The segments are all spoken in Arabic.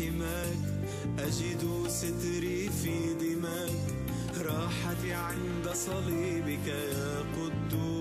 حماك أجد ستري في دماك. راحتي عند صليبك يا قدوس.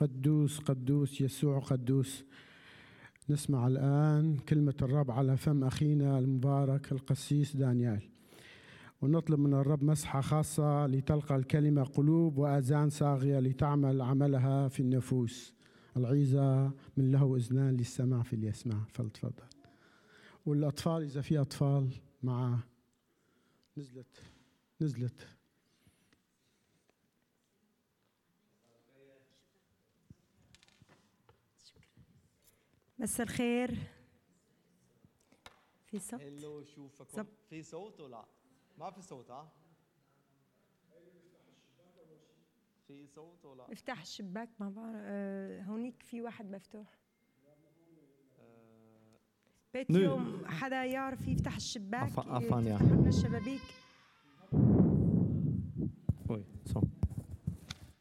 قدوس قدوس يسوع قدوس. نسمع الآن كلمة الرب على فم أخينا المبارك القسيس دانيال. ونطلب من الرب مسحة خاصة لتلقى الكلمة قلوب وآذان صاغية لتعمل عملها في النفوس. العيزة من له إذنان للسماع في اليسمع فلتفضل. والأطفال إذا في أطفال مع نزلت نزلت. مساء الخير. في صوت؟ هلو شوفكم. زب. في صوت ولا؟ ما في صوت ها؟ في صوت ولا؟ افتح الشباك ما بعرف آه، هونيك في واحد مفتوح. آه، بيت. يوم حدا يعرف يفتح الشباك. يفتح لنا الشبابيك؟ وي صو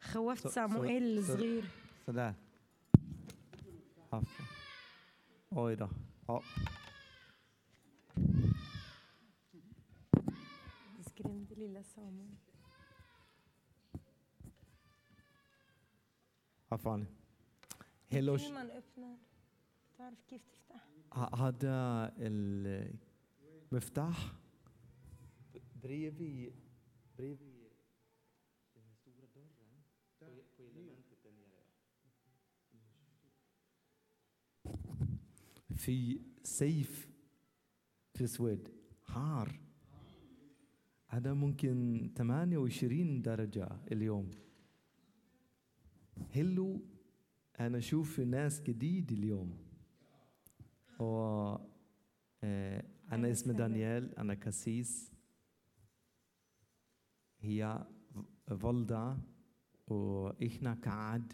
خوفت سو- الصغير. sådär عفوا. oj då ja. سكريمت لي لصاموئيل عفوا هلو ش- كيما نقفنا بتعرف كيف تفتح ه- هذا المفتاح brevid brevid في سيف في اسود حار. هذا ممكن 28 درجة اليوم. هلو أنا أشوف ناس جديد اليوم. و آه، أنا اسمي. دانيال أنا كسيس هي فولدا وإحنا قاعد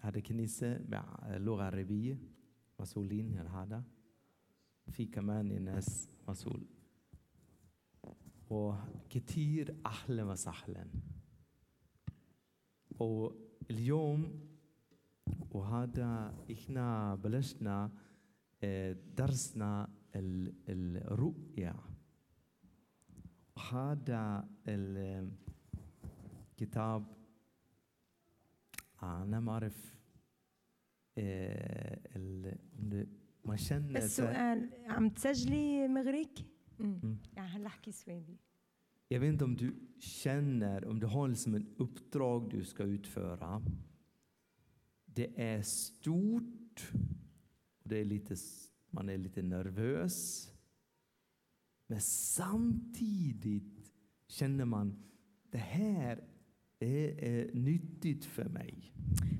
هذا كنيسة باللغة العربية مسؤولين هذا؟ في كمان ناس مسؤول. وكتير أهلا وسهلا واليوم وهذا إحنا بلشنا آه، درسنا ال- الرؤيا. هذا الكتاب أنا ما أعرف آه، ال- مشان بس سؤال عم تسجلي مغريك؟ Mm. Mm. يعني هلا احكي سويدي Jag vet inte om du känner, om du har liksom ett uppdrag du ska utföra. Det är stort. Och det är lite, s- man är lite nervös. Men samtidigt känner man det här är, är nyttigt för mig.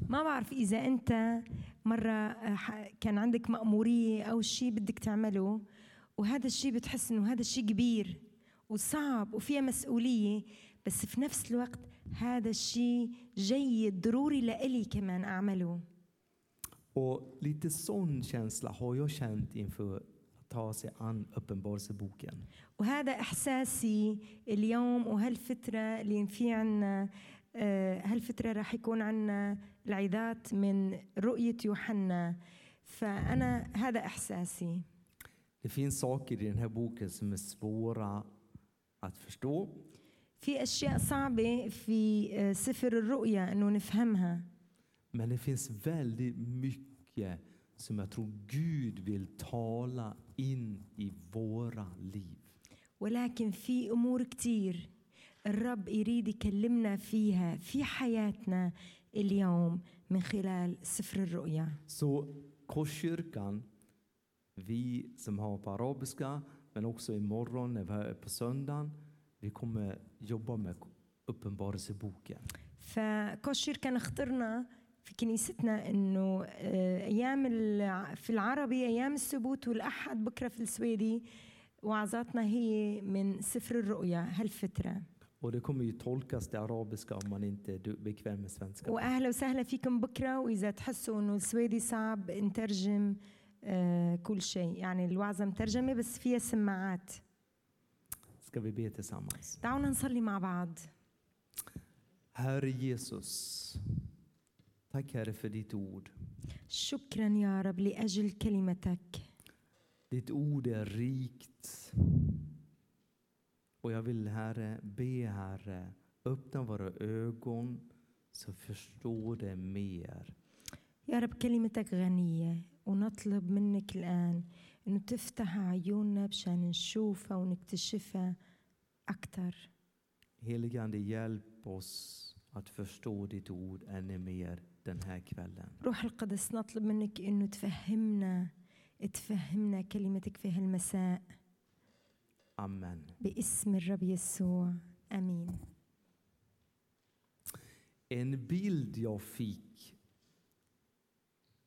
ما بعرف إذا أنت مرة آه، كان عندك مأمورية أو شيء بدك تعمله وهذا الشيء بتحس إنه هذا الشيء كبير وصعب وفيها مسؤولية بس في نفس الوقت هذا الشيء جيد ضروري لإلي كمان أعمله Och lite sån känsla har jag känt inför att ta sig an Uppenbarelseboken. وهذا إحساسي اليوم وهالفترة اللي في عنا هالفترة راح يكون عنا العظات من رؤية يوحنا فأنا هذا إحساسي Det finns saker i den här boken som är svåra att förstå. في أشياء صعبة في آه، سفر الرؤيا إنه نفهمها Men det finns väldigt mycket som jag tror Gud vill tala in i våra liv. ولكن في أمور كتير الرب يريد يكلمنا فيها في حياتنا اليوم من خلال سفر الرؤيا Så Korskyrkan, vi som har på arabiska, men också imorgon när vi är på söndagen, vi kommer jobba med Uppenbarelseboken. كان اخترنا في كنيستنا انه أيام في العربي أيام السبوت والاحد بكره في السويدي وعظاتنا هي من سفر الرؤيا هالفتره Och det kommer ju tolkas till arabiska om man inte är du- bekväm med svenska. واهلا وسهلا فيكم بكره واذا تحسوا انه السويدي صعب نترجم آه، كل شيء يعني الوعظه مترجمه بس فيها سماعات Ska vi be tillsammans? دعونا نصلي مع بعض Herre Jesus, tack Herre för ditt ord. شكرا يا رب لاجل كلمتك Ditt ord är rikt. Och jag vill Herre, be Herre, öppna våra ögon så förstår det mer. يا رب كلمتك غنية ونطلب منك الآن إنه تفتح عيوننا بشان نشوفها ونكتشفها أكثر Helige Ande, hjälp oss att förstå ditt ord ännu mer den här kvällen. روح القدس نطلب منك إنه تفهمنا تفهمنا كلمتك في هالمساء Amen. باسم الرب يسوع آمين En bild jag fick,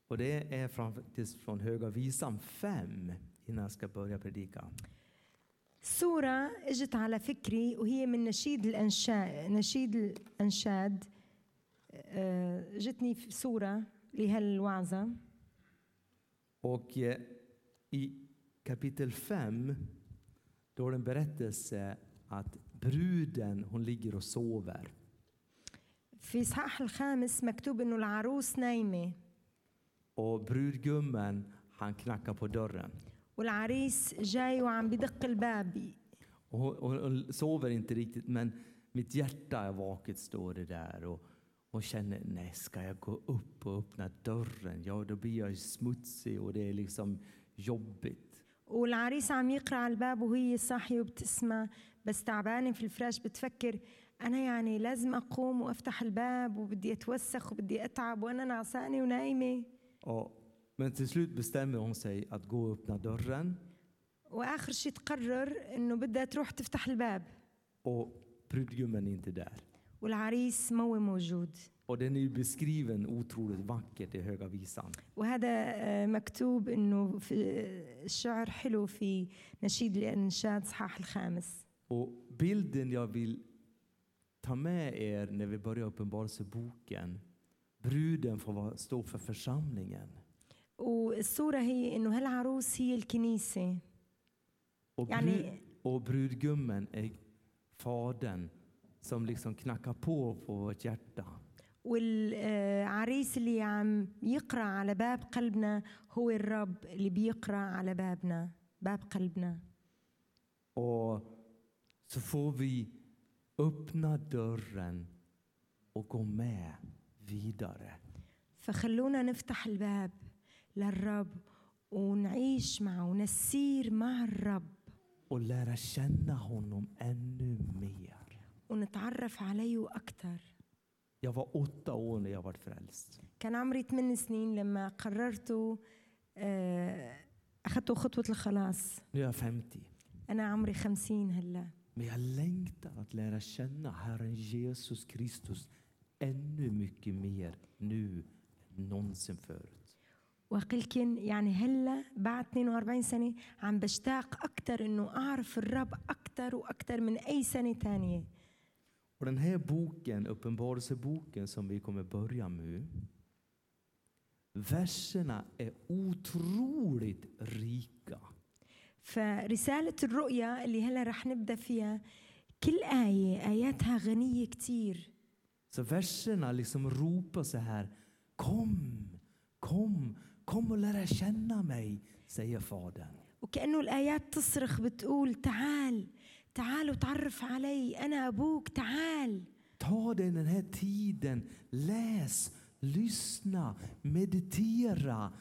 och det är faktiskt från Höga Visan 5, innan jag ska börja predika. صورة اجت على فكري وهي من نشيد الأنشاد نشيد الأنشاد آه، جتني في صورة لهالوعظة Och eh, i kapitel 5, då är det en berättelse att bruden, hon ligger och sover. في إصحاح الخامس مكتوب إنه العروس نايمة Och brudgummen, han knackar på dörren. والعريس جاي وعم بدق الباب Och hon, hon, hon sover inte riktigt, men mitt hjärta är vaket, står det där. Och, och känner, nej, ska jag gå upp och öppna dörren? Ja, då blir jag smutsig och det är liksom jobbigt. والعريس عم يقرع على الباب وهي صاحية وبتسمع بس تعبانة في الفراش بتفكر أنا يعني لازم أقوم وأفتح الباب وبدي أتوسخ وبدي أتعب وأنا نعسانة ونايمة Och, men till slut bestämmer hon sig att gå och öppna dörren. وآخر شيء تقرر إنه بدها تروح تفتح الباب Och brudgummen är inte där. والعريس مو موجود Och den är ju beskriven otroligt vackert i Höga Visan. وهذا آه، مكتوب انه في الشعر حلو في نشيد الانشاد صحاح الخامس Och bilden jag vill ta med er när vi börjar Uppenbarelseboken, bruden får vara, stå för församlingen. والصورة هي انه هالعروس هي الكنيسة Och, يعني brud, och brudgummen är fadern som liksom knackar på på vårt hjärta. والعريس اللي عم يقرأ على باب قلبنا هو الرب اللي بيقرأ على بابنا باب قلبنا Och så får vi öppna dörren och gå med vidare. فخلونا نفتح الباب للرب ونعيش معه ونسير مع الرب och lära känna honom ännu mer. ونتعرف عليه أكثر Jag var åtta år när jag var frälst. كان عمري ثمان سنين لما قررت آه، أخذت خطوة الخلاص Nu är jag 50. أنا عمري خمسين هلا Men jag längtar att lära känna Herren Jesus Kristus ännu mycket mer nu än någonsin förut. وقلكن يعني هلا بعد 42 سنة عم بشتاق أكثر إنه أعرف الرب أكثر وأكثر من أي سنة تانية Och den här boken, Uppenbarelseboken som vi kommer börja med. Verserna är otroligt rika. فرسالة الرؤيا اللي هلا رح نبدأ فيها كل آية آياتها غنية كتير Så verserna liksom ropar så här. Kom, kom, kom och lära känna mig, säger Fadern. وكأنه الآيات تصرخ بتقول تعال تعال وتعرف علي أنا أبوك تعال Ta dig den här tiden, läs, lyssna, meditera.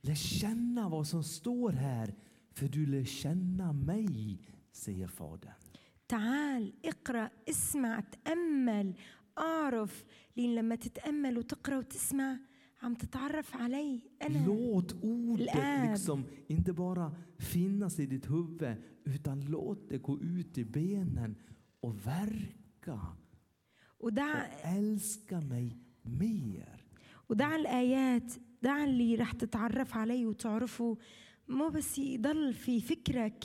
Lär känna vad som står här, för du lär känna mig, säger Fadern. تعال اقرأ اسمع تأمل أعرف لين لما تتأمل وتقرأ وتسمع عم تتعرف علي أنا Låt ordet Lär. liksom inte bara finnas i ditt huvud, utan låt det gå ut i benen och verka. ودع Älska mig mer. ودع الآيات دع اللي رح تتعرف عليه وتعرفه مو بس يضل في فكرك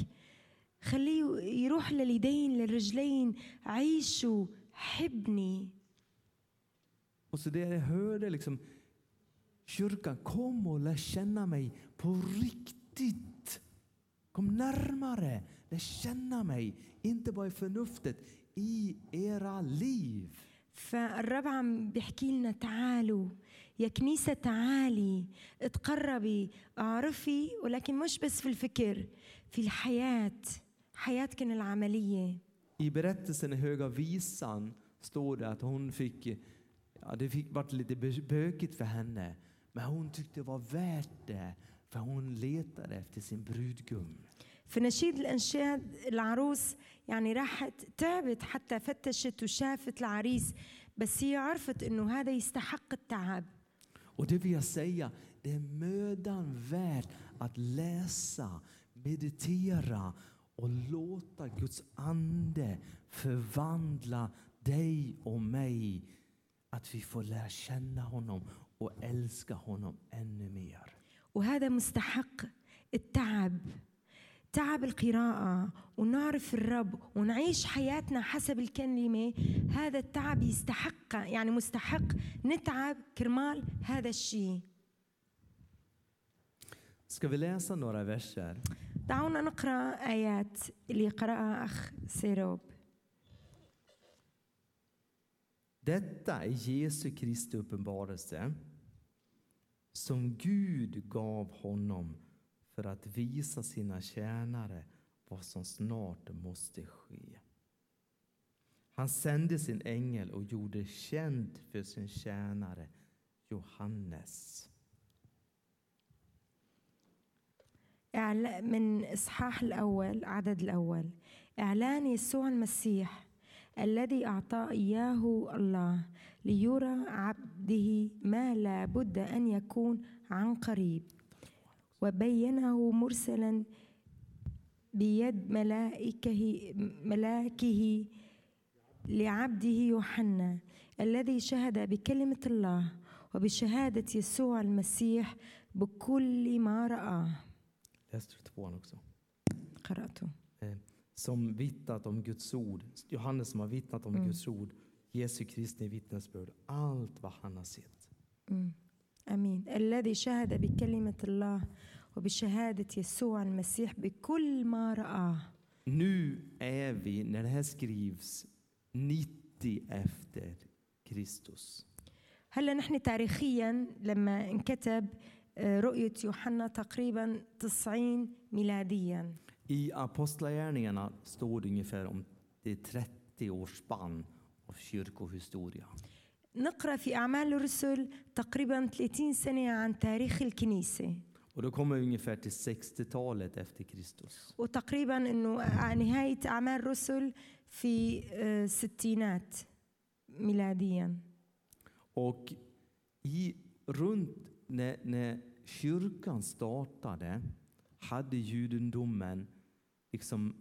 خليه يروح لليدين للرجلين عيشوا حبني Och så det jag hörde liksom, kyrkan kom och lär känna mig på riktigt. Kom närmare, lär känna mig, inte bara i förnuftet, i era liv. فالرب عم بيحكي لنا تعالوا يا كنيسة تعالي اتقربي اعرفي ولكن مش بس في الفكر في الحياة حياتكن العملية I berättelsen i Höga Visan står det att hon fick, ja det fick varit lite bö- bökigt för henne, men hon tyckte det var värt det, för hon letade efter sin brudgum. في نشيد الأنشاد العروس يعني راحت تعبت حتى فتشت وشافت العريس بس هي عرفت انه هذا يستحق التعب Och det vill jag säga, det är mödan värt att läsa, meditera och låta Guds ande förvandla dig och mig. Att vi får lära känna honom och älska honom ännu mer. وهذا مستحق التعب تعب القراءة ونعرف الرب ونعيش حياتنا حسب الكلمة هذا التعب يستحق يعني مستحق نتعب كرمال هذا الشيء Ska vi läsa några verser? دعونا نقرأ آيات اللي قرأها أخ سيروب Detta är Jesu Kristi uppenbarelse som Gud gav honom för att visa sina tjänare vad som snart måste ske. Han sände sin ängel och gjorde känt för sin tjänare Johannes. إعلا- من إصحاح الأول عدد الأول إعلان يسوع المسيح الذي أعطاه إياه الله ليرى عبده ما لا بد أن يكون عن قريب وبينه مرسلا بيد ملائكه ملاكه لعبده يوحنا الذي شهد بكلمة الله وبشهادة يسوع المسيح بكل ما رآه Läste du tvåan också? قرأته Som vittnat om Guds ord. Johannes som har vittnat om Mm. Guds ord. Jesu Kristi vittnesbörd. Allt vad han har sett. مم. امين الذي شهد بكلمه الله وبشهاده يسوع المسيح بكل ما راه Nu är vi, när det här skrivs, 90 efter Kristus. هلا نحن تاريخيا لما انكتب آه، رؤية يوحنا تقريبا 90 ميلاديا I Apostlagärningarna står det ungefär om det är 30 års spann av kyrkohistoria. نقرا في اعمال الرسل تقريبا 30 سنه عن تاريخ الكنيسه Och då kommer vi ungefär till 60-talet efter Kristus. وتقريبا انه ع- نهايه اعمال الرسل في آه، الستينات ميلاديا Och i, runt när, när kyrkan startade hade judendomen liksom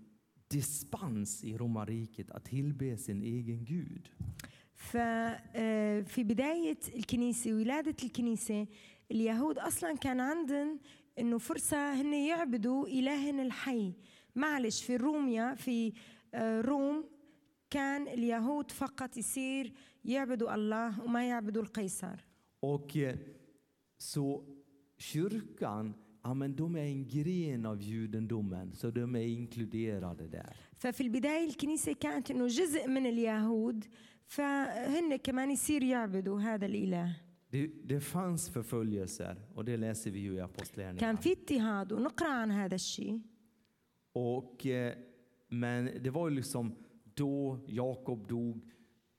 dispens i romarriket att tillbe sin egen gud. ففي بداية الكنيسة ولادة الكنيسة اليهود أصلا كان عندهم إنه فرصة هن يعبدوا إلهنا الحي معلش في روميا في روم كان اليهود فقط يصير يعبدوا الله وما يعبدوا القيصر Och så kyrkan, ja men de är en gren av judendomen, så de är inkluderade där. ففي البداية الكنيسة كانت إنه جزء من اليهود فهن كمان يصير يعبدوا هذا الإله Det, det fanns förföljelser och det läser vi ju i كان Apostlagärningarna. في اضطهاد ونقرأ عن هذا الشيء Och, eh, men det var ju liksom då Jakob dog,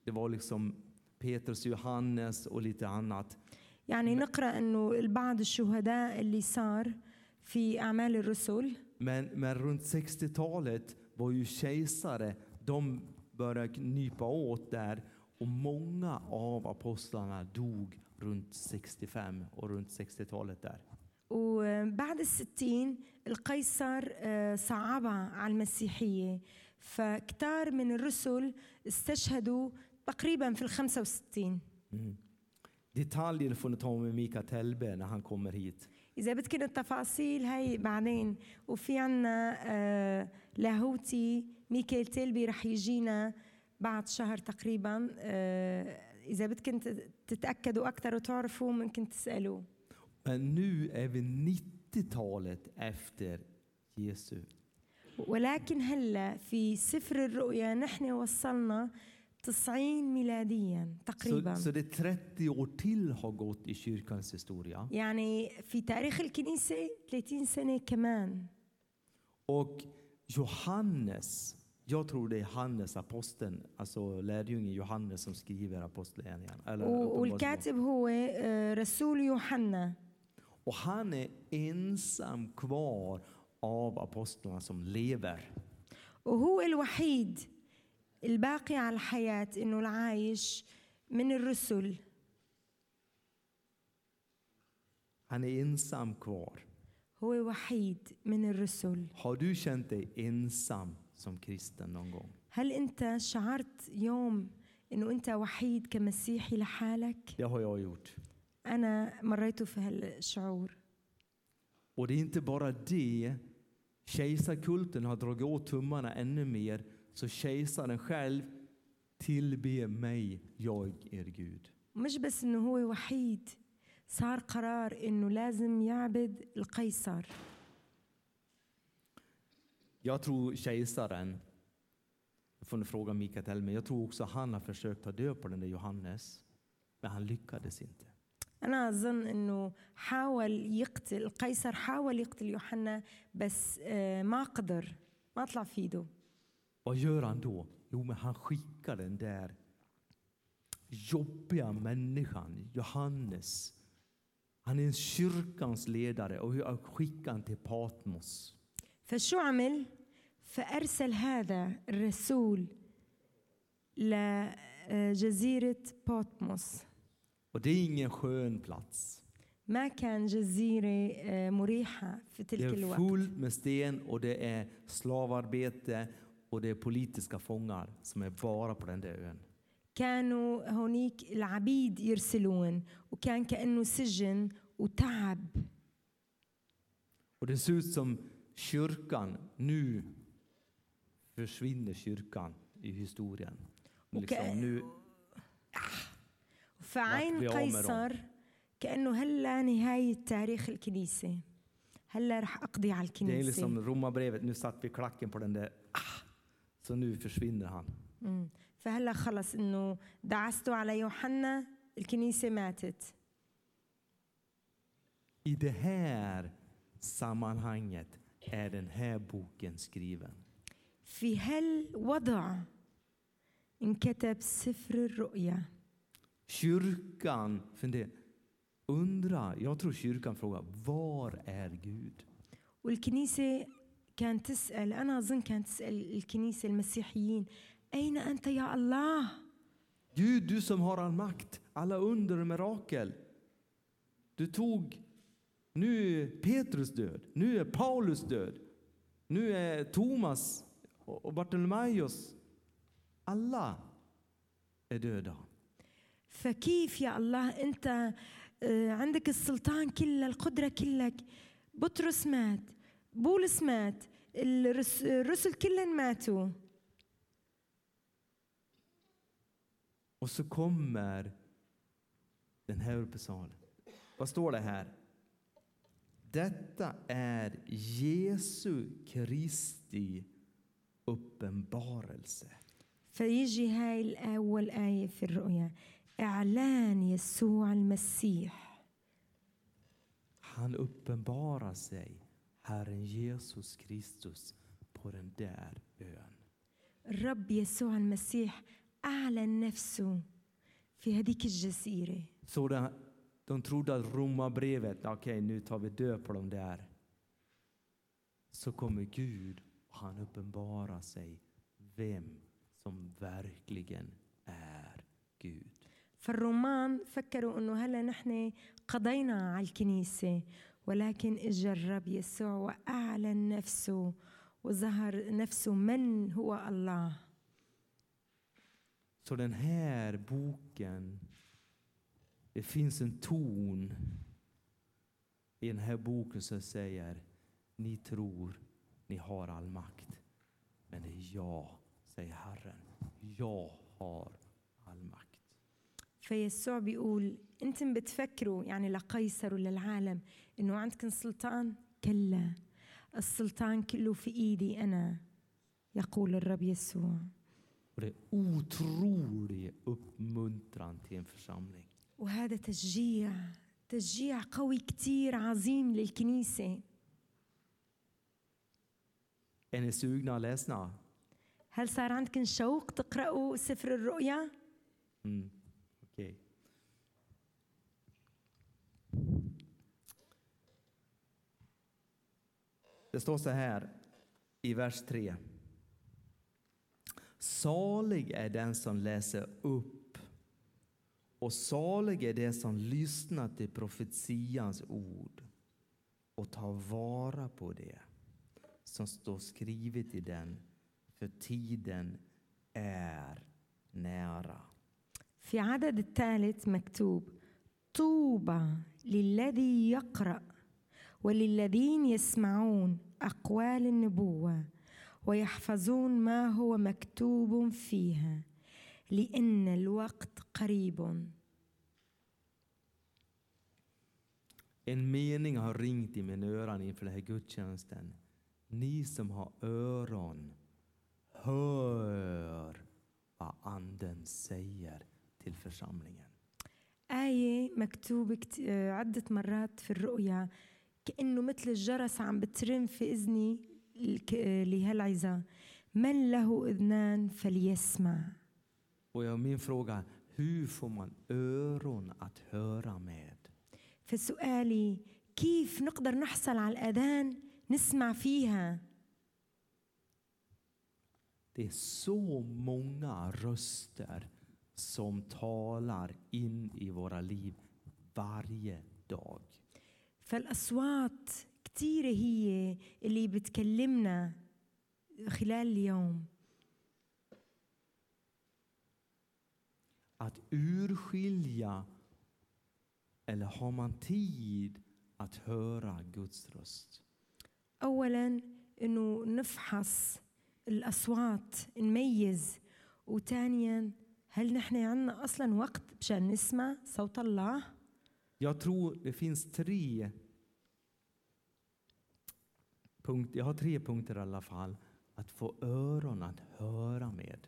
det var liksom Petrus, Johannes och lite annat. يعني نقرأ إنه البعض الشهداء اللي صار في أعمال الرسل Men, men runt 60-talet var ju kejsare, de började knipa åt där och många av apostlarna dog runt 65 och runt 60-talet där. وبعد الستين القيصر آه، صعبها على المسيحية فكتار من الرسل استشهدوا تقريبا في الخمسة وستين Mm. Detaljer får ni ta med Mika Tellbe när han kommer hit. إذا بدكن التفاصيل هاي بعدين وفي عنا لاهوتي ميكائيل تيلبي رح يجينا بعد شهر تقريبا إذا بدكن تت- تتأكدوا أكثر وتعرفوا ممكن تسألوه Men nu är vi 90-talet efter Jesu. ولكن هلا في سفر الرؤيا نحن وصلنا 90 ميلاديا تقريبا Så, så det är 30 år till har gått i kyrkans historia. يعني في تاريخ الكنيسة 30 سنة كمان Och Johannes, jag tror det är Hannes, aposteln, alltså lärjungen Johannes som skriver apostlagärningarna. eller و- Uppenbarelseboken. والكاتب هو آه، رسول يوحنا Och han är ensam kvar av apostlarna som lever. وهو الوحيد الباقي على الحياة إنه العايش من الرسل Han är ensam kvar. هو وحيد من الرسل Har du känt dig ensam som kristen någon gång? هل أنت شعرت يوم إنه أنت وحيد كمسيحي لحالك؟ Det har jag gjort. أنا مريت في هالشعور Och det är inte bara det. Kejsarkulten har dragit åt tummarna ännu mer. Så kejsaren själv tillbe mig, jag är Gud. مش بس إنه هو وحيد صار قرار إنه لازم يعبد القيصر Jag tror kejsaren, jag får fråga Mikael men jag tror också han har försökt ta död på den där Johannes. Men han lyckades inte. أنا أظن إنه حاول يقتل القيصر حاول يقتل يوحنا بس آه، ما قدر ما طلع في ايده Vad gör han då? Jo, men han skickar den där jobbiga människan, Johannes. Han är en kyrkans ledare och jag skickar han till Patmos. فشو عمل؟ فأرسل هذا الرسول لجزيرة بوتموس Och det är ingen skön plats. ما كان جزيرة آه، مريحة في Det تلك är الوقت fullt med sten och det är slavarbete och det är politiska fångar som är bara på den där ön. كانوا هونيك العبيد يرسلون وكان كأنه سجن وتعب Och det ser ut som kyrkan, nu försvinner kyrkan i historien. Liksom nu, فعين في عمرهم. قيصر كأنه هلا نهاية تاريخ الكنيسة هلا رح أقضي على det är الكنيسة liksom romabrevet, nu satt vi klacken på den där, ah, så nu försvinner han. مم. فهلا خلص إنه دعستوا على يوحنا الكنيسة ماتت I det här sammanhanget är den här boken skriven. في هالوضع انكتب سفر الرؤيا Kyrkan funderar, undrar, jag tror kyrkan frågar, var är Gud? والكنيسة كانت تسأل أنا أظن كانت تسأل الكنيسة المسيحيين أين أنت يا الله Gud, du som har all makt, alla under och mirakel. Du tog, nu är Petrus död, nu är Paulus död, nu är Thomas och Bartolomeus. Alla är döda. فكيف يا الله انت آه، عندك السلطان كله القدره كلك بطرس مات بولس مات الرس- الرسل كلهم ماتوا Och så kommer den här upp i salen. Vad står det här? Detta är Jesu Kristi uppenbarelse. فيجي هاي الأول آية في الرؤيا إعلان يسوع المسيح Han uppenbarar sig, Herren Jesus Kristus, på den där ön. الرب يسوع المسيح أعلن نفسه في هذيك الجزيرة Så de, de trodde att romabrevet, okej nu tar vi död på dem där. Så kommer Gud och han uppenbarar sig vem som verkligen är Gud. فالرومان فكروا انه هلا نحن قضينا على الكنيسه ولكن اجى الرب يسوع واعلن نفسه وظهر نفسه من هو الله Så den här boken, det finns en ton i den här boken som säger ni tror ni har all makt. Men det är jag, säger Herren. Jag har all makt. فيسوع بيقول أنتم بتفكروا يعني لقيصر وللعالم انه عندكم سلطان كلا السلطان كله في ايدي أنا يقول الرب يسوع Och det är otrolig uppmuntran till en församling. وهذا تشجيع تشجيع قوي كتير عظيم للكنيسة Är ni sugna och ledsna? هل صار عندكم شوق تقرأوا سفر الرؤيا؟ Mm. Det står så här i vers 3. Salig är den som läser upp och salig är det som lyssnar till profetians ord och tar vara på det som står skrivet i den, för tiden är nära. في عدد الثالث مكتوب طوبى للذي يقرأ وللذين يسمعون أقوال النبوة ويحفظون ما هو مكتوب فيها لأن الوقت قريب En mening har ringt i mina öron inför den här gudstjänsten. Ni som har öron, hör vad Anden säger till församlingen. آية مكتوبة كت- آه، عدة مرات في الرؤيا كأنه مثل الجرس عم بترن في إذني لهالعظة من له إذنان فليسمع Och min fråga, hur får man öron att höra med? فسؤالي كيف نقدر نحصل على الأذان نسمع فيها Det är så många röster som talar in i våra liv varje dag. فالأصوات كتيرة هي اللي بتكلمنا خلال اليوم Att urskilja, eller har man tid att höra Guds röst? أولا إنه نفحص الأصوات نميز وثانيا هل نحن عنا أصلا وقت مشان نسمع صوت الله؟ Jag tror det finns tre punkter. Jag har tre punkter i alla fall. Att få öron att höra med.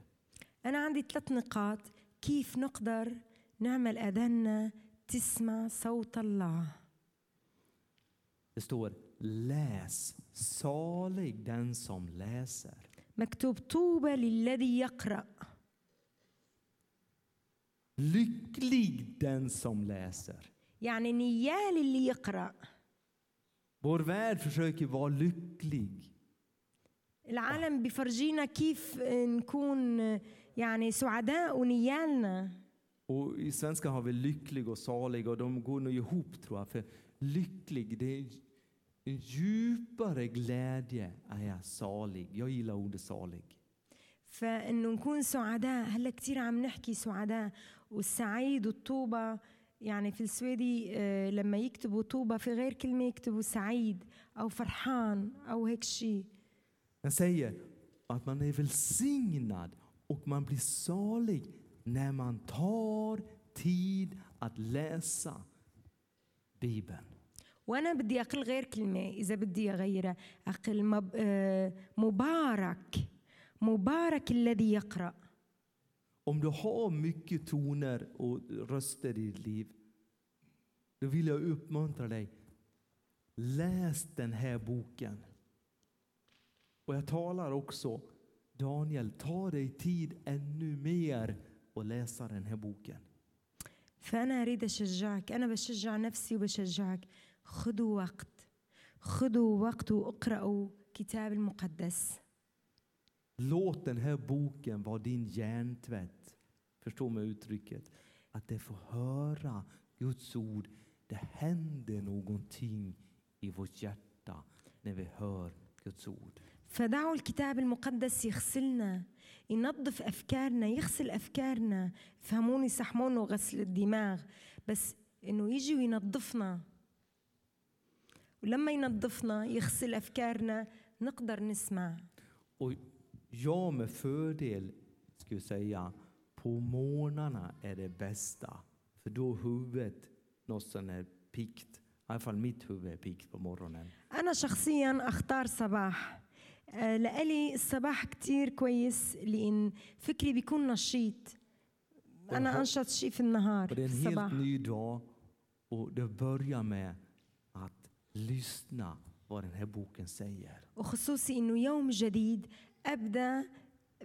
أنا عندي ثلاث نقاط كيف نقدر نعمل أذاننا تسمع صوت الله Det står läs. Salig den som läser. مكتوب طوبى للذي يقرأ Lycklig den som läser. يعني نيال اللي يقرأ Vår värld försöker vara lycklig. العالم بفرجينا كيف نكون يعني سعداء ونيالنا Och i svenska har vi lycklig och salig och de går nog ihop tror jag. För lycklig, det är en djupare glädje. Är jag salig? Jag gillar ordet salig. فانه نكون سعداء هلا كثير عم نحكي سعداء والسعيد والطوبة يعني في السويدي آه، لما يكتبوا طوبة في غير كلمة يكتبوا سعيد أو فرحان أو هيك شيء Den säger att man är välsignad och man blir salig när man tar tid att läsa Bibeln. وأنا بدي أقل غير كلمة إذا بدي أغيرها أقل. آه، مبارك مبارك الذي يقرأ Om du har mycket toner och röster i ditt liv, då vill jag uppmuntra dig. Läs den här boken. Och jag talar också, Daniel, ta dig tid ännu mer och läsa den här boken. فأنا أريد أشجعك أنا بشجع نفسي وبشجعك خذوا وقت خذوا وقت واقرأوا كتاب المقدس Låt den här boken vara din hjärntvätt. Förstå mig uttrycket? Att det får höra Guds ord. Det händer någonting i vårt hjärta när vi hör Guds ord. فدعوا الكتاب المقدس يغسلنا ينظف أفكارنا يغسل أفكارنا فهموني صحمون وغسل الدماغ بس إنه يجي وينظفنا ولما ينظفنا يغسل أفكارنا نقدر نسمع Och jag med fördel skulle säga på morgnarna är det bästa. För då är huvudet något sån här pikt. I alla fall mitt huvud är pikt på morgonen. أنا شخصيا أختار صباح آه، لإلي الصباح كتير كويس لأن فكري بيكون نشيط أنا وهو- أنشط شيء في النهار Och det är en الصباح helt ny dag och det börjar med att lyssna vad den här boken säger. وخصوصي انه يوم جديد أبدأ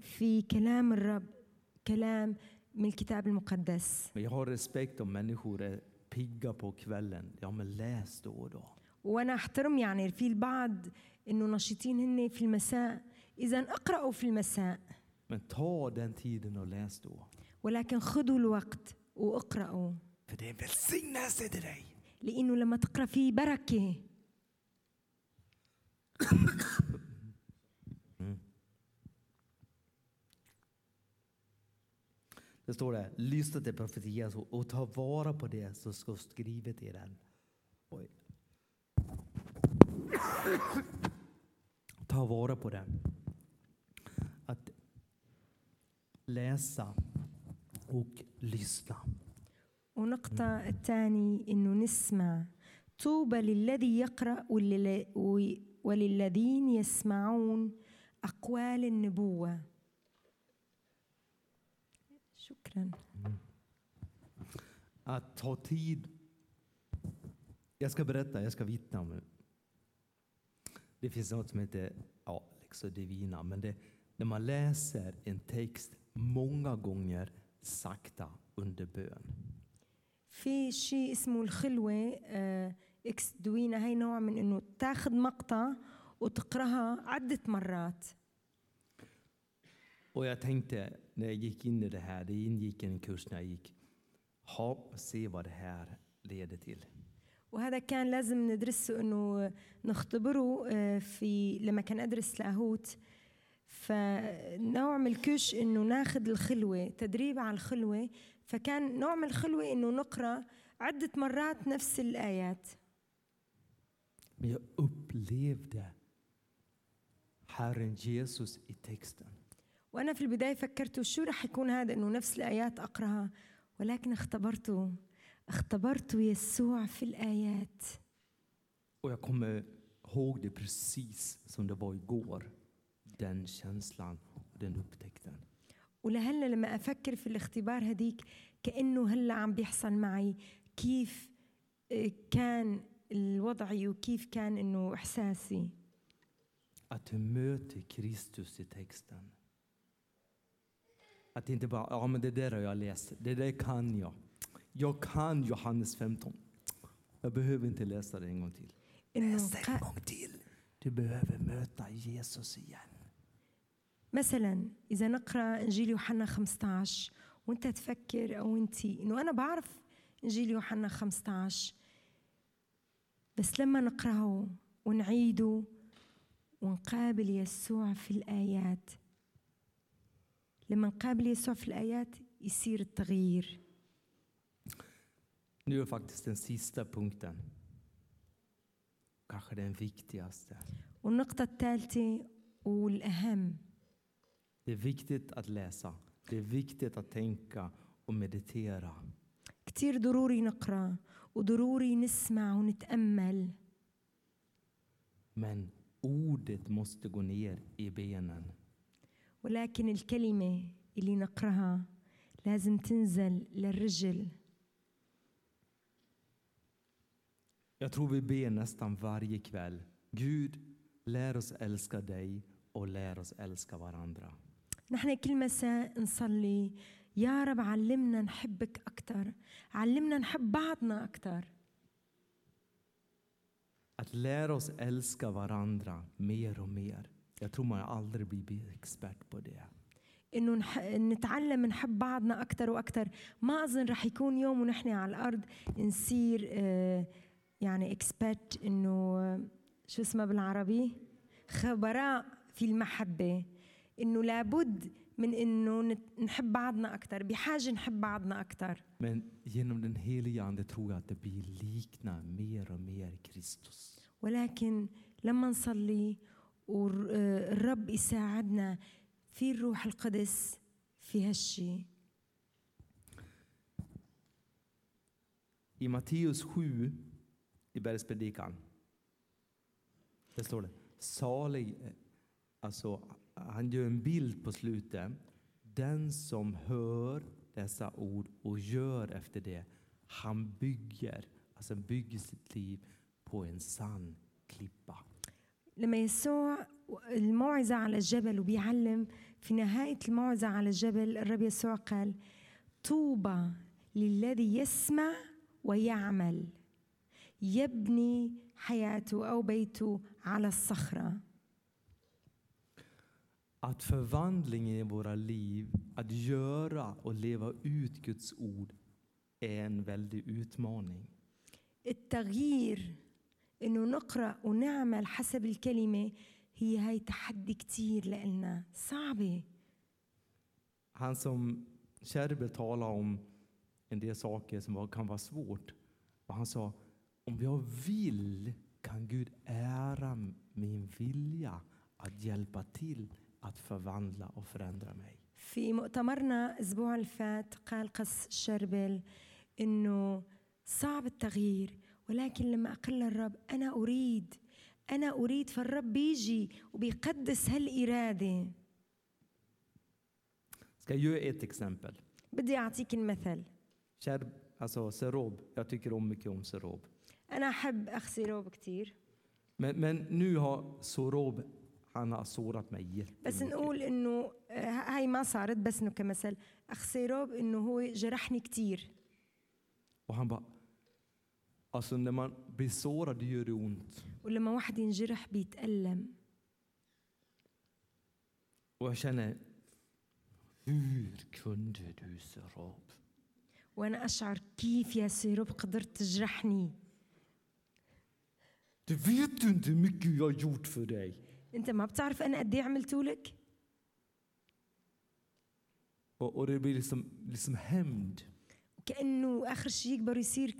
في كلام الرب كلام من الكتاب المقدس Men jag har respekt om människor är pigga på kvällen. Ja, men läs då och då. وأنا أحترم يعني في البعض إنه نشيطين هن في المساء إذا اقرأوا في المساء Men ta den tiden och läs då. ولكن خذوا الوقت واقرأوا För det är en välsignelse till dig. لإنه لما تقرأ في بركة Det står där, lyssna till profetian och- och ta vara på det som står skrivet i den. Oj. Ta vara på den. Att läsa och lyssna. ونقطة الثاني انه نسمع طوبى للذي يقرأ ولل- و- وللذين يسمعون أقوال النبوة شكرا Att ta tid. Jag ska berätta, jag ska vittna om det. Det finns något som heter ja, Lex Divina, men det, när man läser en text många gånger sakta under bön. في شيء اسمه الخلوة آه، اكس دوينا هي نوع من انه تاخذ مقطع وتقراها عدة مرات Och jag tänkte när jag gick in i det här, det ingick en kurs när jag gick, ha, se vad det här leder till. وهذا كان لازم ندرسه انه نختبره في لما كان ادرس لاهوت فنوع من الكش انه ناخذ الخلوه تدريب على الخلوه فكان نوع من الخلوه انه نقرا عده مرات نفس الايات Men jag upplevde Herren Jesus i texten. وأنا في البداية فكرت شو رح يكون هذا إنه نفس الآيات أقرأها ولكن اختبرته اختبرت يسوع في الآيات Och jag kommer ihåg det precis som det var igår. Den känslan och den upptäckten. ولهلا لما أفكر في الاختبار هديك كأنه هلا عم بيحصل معي كيف آه، كان الوضعي وكيف كان إنه إحساسي Att du möter Kristus i texten. Att inte bara, ja men det där har jag läst, det där kan jag. Jag kan Johannes 15. Jag behöver inte läsa det en gång till. Läs det en gång till. Du behöver möta Jesus igen. مثلا اذا نقرا انجيل يوحنا 15 وانت تفكر أو انت انه أنا بعرف انجيل يوحنا 15 بس لما نقراه ونعيده ونقابل يسوع في الايات لما نقابل يسوع في الايات يصير التغيير Nu är faktiskt den sista punkten. Kanske den viktigaste. والنقطة الثالثة والأهم Det är viktigt att läsa. Det är viktigt att tänka och meditera. كتير ضروري نقرأ وضروري نسمع ونتأمل Men ordet måste gå ner i benen. ولكن الكلمة اللي نقرأها لازم تنزل للرجل Jag tror vi ber nästan varje kväll. Gud, lär oss älska dig och lär oss älska varandra. نحن كل مساء نصلي يا رب علمنا نحبك أكثر علمنا نحب بعضنا أكثر Att lära oss älska varandra mer och mer. Jag tror man aldrig blir expert på det. إنه نح... نتعلم نحب بعضنا أكثر وأكثر ما أظن رح يكون يوم ونحن على الأرض نصير آه، يعني اكسبرت إنه شو اسمها بالعربي؟ خبراء في المحبة. إنه لابد من إنه نت- نحب بعضنا أكثر بحاجة نحب بعضنا أكثر Men genom den helige Ande tror jag att det blir likna mer och mer Kristus. ولكن لما نصلي والرب يساعدنا في الروح القدس في هالشي I Matteus 7 i bergspredikan. Där står det salig, eh, alltså han gör en bild på slutet. Den som hör dessa ord och gör efter det, han bygger, alltså bygger sitt liv på en sann klippa. لما يسوع الموعظة على الجبل وبيعلم في نهاية الموعظة على الجبل الرب يسوع قال طوبى للذي يسمع ويعمل يبني حياته أو بيته على الصخرة Att förvandlingen i våra liv, att göra och leva ut Guds ord är en väldig utmaning. التغيير انه نقرا ونعمل حسب الكلمه هي هاي تحدي كتير لنا صعبه Han som Kärbe talade om en del saker som var, kan vara svårt. Och han sa, om jag vill kan Gud ära min vilja att hjälpa till att förvandla och förändra mig. في مؤتمرنا الاسبوع اللي فات قال قس شربل انه صعب التغيير ولكن لما أقل الرب أنا أريد أنا أريد فالرب بيجي وبيقدس Ska jag ett exempel? بدي أعطيك المثل Kärb, alltså Serob, jag tycker om mycket om Serob. أنا أحب أخ روب كثير Men, men nu har Sorob, han har sårat mig بس. نقول إنه آه، هاي ما صارت بس إنه كمثل أخ سيروب إنه هو جرحني كثير Och han bara, alltså när man blir sårad det gör det ont. ولما واحد ينجرح بيتألم Och jag känner, hur kunde du Serob? وأنا اشعر كيف يا سيروب قدرت تجرحني Du vet ju inte hur mycket jag har gjort för dig. انت ما بتعرف أنا قد إيه عملته لك Och, och det blir liksom, liksom hämnd. كأنه آخر شيء يكبر يصير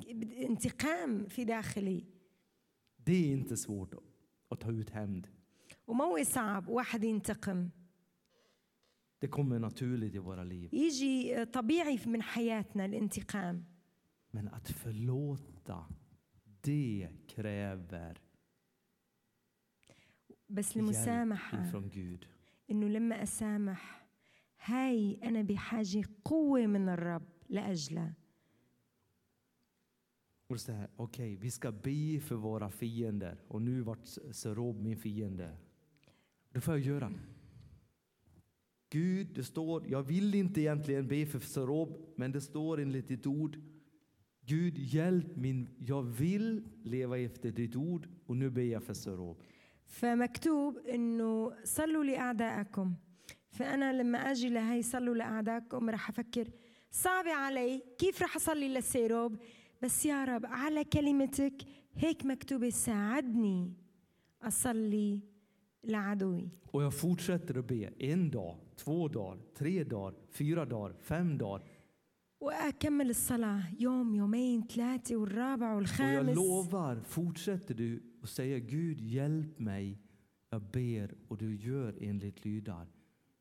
انتقام في داخلي. Det är inte svårt att, att ta ut hämnd. وما هو صعب واحد ينتقم. Det kommer naturligt i våra liv. يجي طبيعي من حياتنا الانتقام. Men att förlåta, det kräver بس hjälp المسامحة. ifrån Gud. إنه لما أسامح هاي أنا بحاجة قوة من الرب لأجلها. Och så här, okej, vi ska be för våra fiender. Och nu vart Serob min fiende. Det får jag göra. Gud, det står, jag vill inte egentligen be för Serob, men det står enligt ditt ord. Gud, hjälp min, jag vill leva efter ditt ord och nu ber jag för Serob. فمكتوب انه صلوا لاعدائكم فأنا لما أجي لهي صلوا لأعدائكم رح أفكر صعبة علي كيف رح أصلي للسيروب بس يا رب على كلمتك هيك مكتوبة ساعدني أصلي لعدوي Och jag fortsätter att be en dag, två dagar, tre dagar, fyra dagar, fem dagar. وأكمل الصلاة يوم يومين ثلاثة والرابع Och jag والخامس lovar, fortsätter du att säga Gud hjälp mig, jag ber och du gör enligt lydar.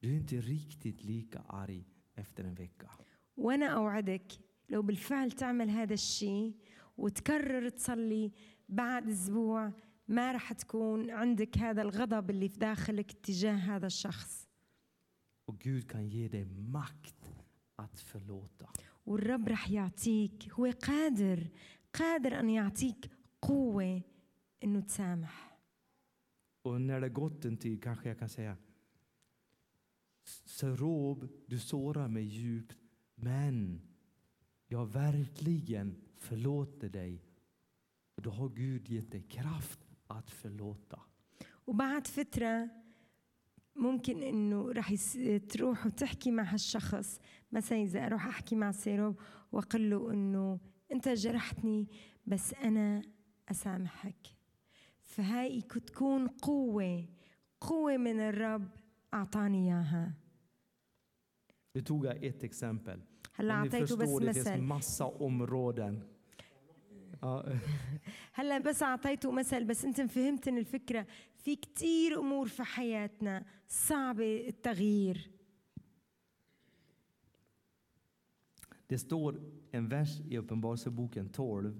Du är inte riktigt lika arg efter en vecka. وأنا أوعدك لو بالفعل تعمل هذا الشيء وتكرر تصلي بعد أسبوع ما رح تكون عندك هذا الغضب اللي في داخلك تجاه هذا الشخص. والرب رح يعطيك هو قادر قادر أن يعطيك قوة إنه تسامح. Och när det gått en tid kanske jag kan säga Serob, du sårar mig djupt, men jag verkligen förlåter dig. Och då har Gud gett dig kraft att förlåta. وبعد فترة ممكن انه رح يس... تروح وتحكي مع هالشخص مثلا اذا اروح احكي مع سيروب واقول له انه انت جرحتني بس انا اسامحك فهاي تكون قوة قوة من الرب اعطاني اياها Nu tog jag ett exempel. هلا اعطيته بس مثل massa områden. هلا بس اعطيته مثل بس انت فهمتني الفكرة في كتير امور في حياتنا صعبة التغيير Det står en vers i Uppenbarelseboken 12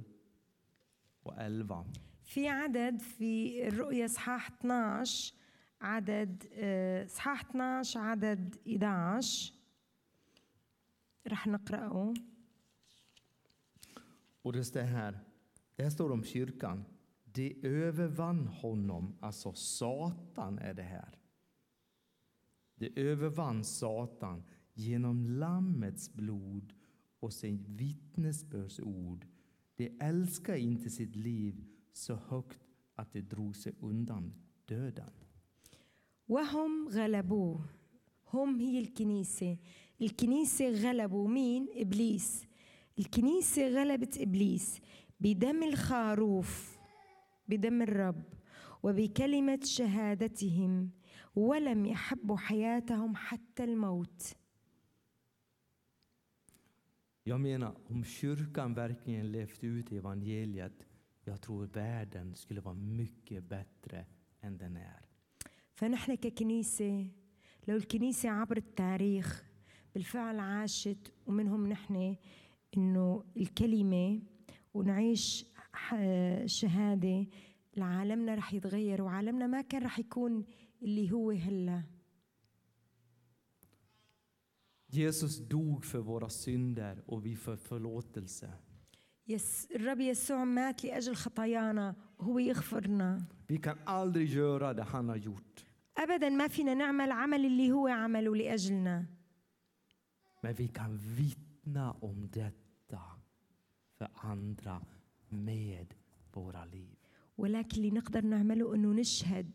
och 11. في عدد في الرؤيا اصحاح 12 عدد اصحاح 12 عدد 11 رح نقرأه Och det står här, det här står om kyrkan. De övervann honom, alltså Satan är det här. De övervann Satan genom Lammets blod och sin vittnesbördsord. De älskade inte sitt liv så högt att de drog sig undan döden. وهم غلبوه هم هي الكنيسة الكنيسة غلبوا مين؟ إبليس الكنيسة غلبت إبليس بدم الخروف بدم الرب وبكلمة شهادتهم ولم يحبوا حياتهم حتى الموت Jag menar, om kyrkan verkligen levt ut evangeliet, jag tror världen skulle vara mycket bättre än den är. فنحن ككنيسة لو الكنيسة عبر التاريخ بالفعل عاشت ومنهم نحن إنه الكلمة ونعيش شهادة لعالمنا رح يتغير وعالمنا ما كان رح يكون اللي هو هلا. Jesus dog för våra synder och vi får förlåtelse. يس الرب يسوع مات لأجل خطايانا وهو يغفرنا Vi kan aldrig göra det han har gjort, أبدا ما فينا نعمل عمل اللي هو عمله لأجلنا men vi kan vittna om detta för andra med våra liv. ولكن اللي نقدر نعمله انه نشهد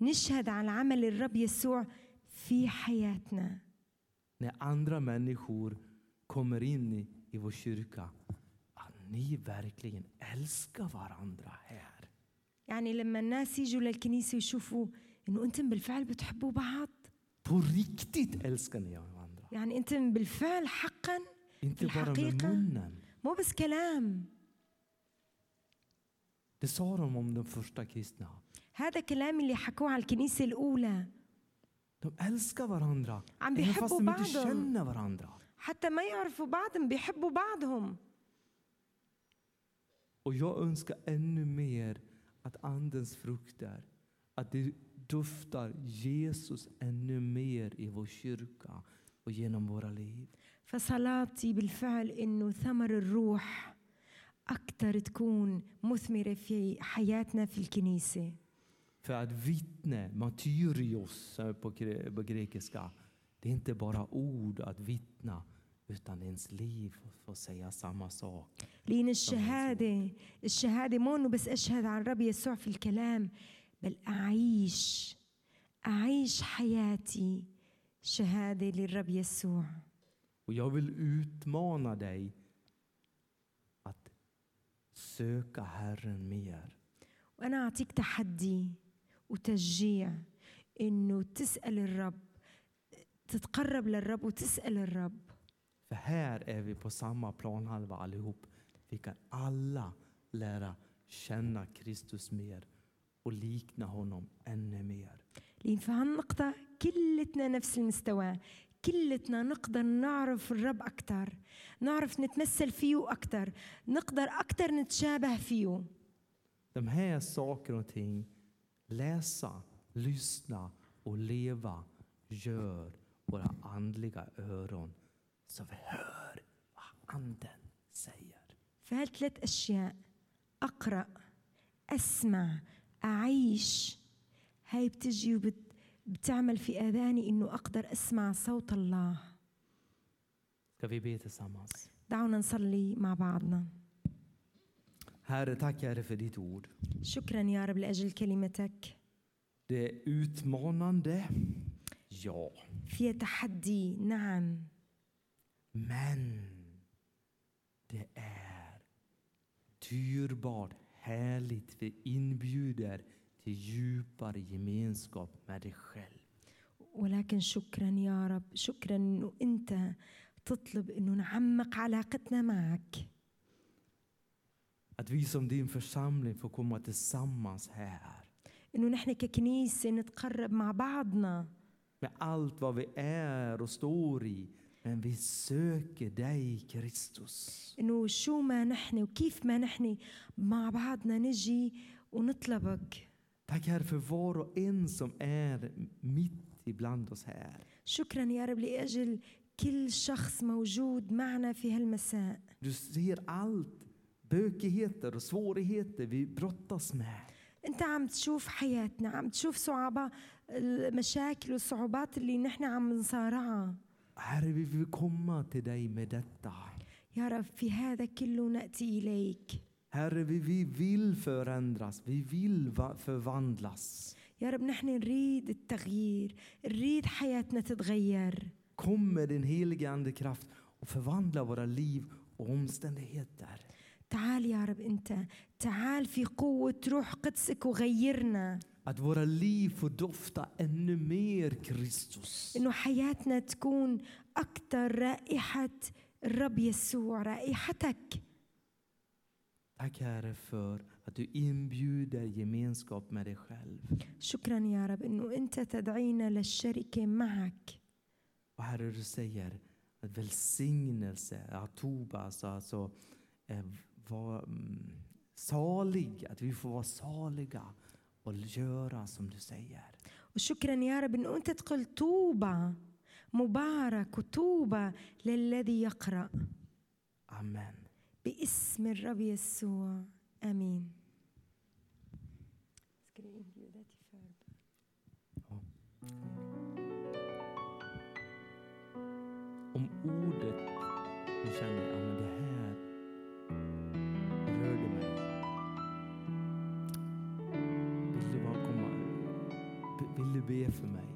نشهد على عمل الرب يسوع في حياتنا När andra människor kommer in i, i vår kyrka, att ni verkligen älskar varandra här. يعني لما الناس يجوا للكنيسة ويشوفوا انه انتم بالفعل بتحبوا بعض På riktigt älskar ni varandra. يعني انت بالفعل حقا انت حقيقة مو بس كلام. هذا كلام اللي حكوه على الكنيسة الأولى. عم بيحبوا بعضهم. حتى ما يعرفوا بعضهم بيحبوا بعضهم. Och jag önskar ännu mer att Andens frukter, att det duftar Jesus ännu mer i vår kyrka. Liv. فصلاتي بالفعل إنه ثمر الروح أكثر تكون مثمرة في حياتنا في الكنيسة För att vittne, martyrios på, på grekiska, det är inte bara ord att vittna, utan ens liv får säga samma sak. لأن الشهادة الشهاده مو إنه بس أشهد عن الرب يسوع في الكلام بل اعيش أعيش حياتي شهادة للرب يسوع Och jag vill utmana dig att söka Herren mer. وأنا أعطيك تحدي وتشجيع إنه تسأل الرب تتقرب للرب وتسأل الرب För här är vi på samma planhalva allihop. Vi kan alla lära känna Kristus mer och likna honom ännu mer. لأن في هالنقطة كلتنا نفس المستوى كلتنا نقدر نعرف الرب أكتر نعرف نتمثل فيه أكتر نقدر أكتر نتشابه فيه. De här saker och ting, läsa, lyssna och leva, gör våra andliga öron så vi hör vad Anden säger. فهالثلاث أشياء أقرأ أسمع أعيش هاي بتجي بتعمل في آذاني إنه أقدر أسمع صوت الله. دعونا نصلي مع بعضنا. شكرا يا رب لأجل كلمتك. في تحدي نعم. من Dyrbart, härligt, vi inbjuder till djupare gemenskap med dig själv. ولكن شكرا يا رب شكرا انه انت تطلب انه نعمق علاقتنا معك Att vi som din församling får komma tillsammans här. انه نحن ككنيسه نتقرب مع بعضنا Med allt vad vi är och står i. Men vi söker dig, Kristus. انه شو ما نحن وكيف ما نحن مع بعضنا نجي ونطلبك Tack Herre för var och en som är mitt ibland oss här. شكرا يا رب لاجل كل شخص موجود معنا في هالمساء Du ser allt, bökigheter och svårigheter vi brottas med. انت عم تشوف حياتنا عم تشوف صعوبة المشاكل والصعوبات اللي نحن عم نصارعها Herre, vi vill komma till dig med detta. يا رب في هذا كله نأتي إليك Herre, vi, vi vill förändras, vi vill va- förvandlas. يا رب نحن نريد التغيير نريد حياتنا تتغير Kom med din heliga Ande kraft och förvandla våra liv och omständigheter. تعال يا رب أنت تعال في قوة روح قدسك وغيرنا Att våra liv får dofta ännu mer Kristus. إنه حياتنا تكون أكثر رائحة الرب يسوع رائحتك Tack Herre för att du inbjuder gemenskap med dig själv. شكرا يا رب إنه أنت تدعينا للشركة معك Och Herre, du säger att välsignelse, att Tobas, alltså eh, var mm, salig, att vi får vara saliga och göra som du säger. وشكرا يا رب انه انت تقول طوبى مبارك وطوبى للذي يقرا Amen. باسم الرب يسوع امين Om ordet du känner, ja men det här rörde mig. Vill du bara komma, vill du be för mig?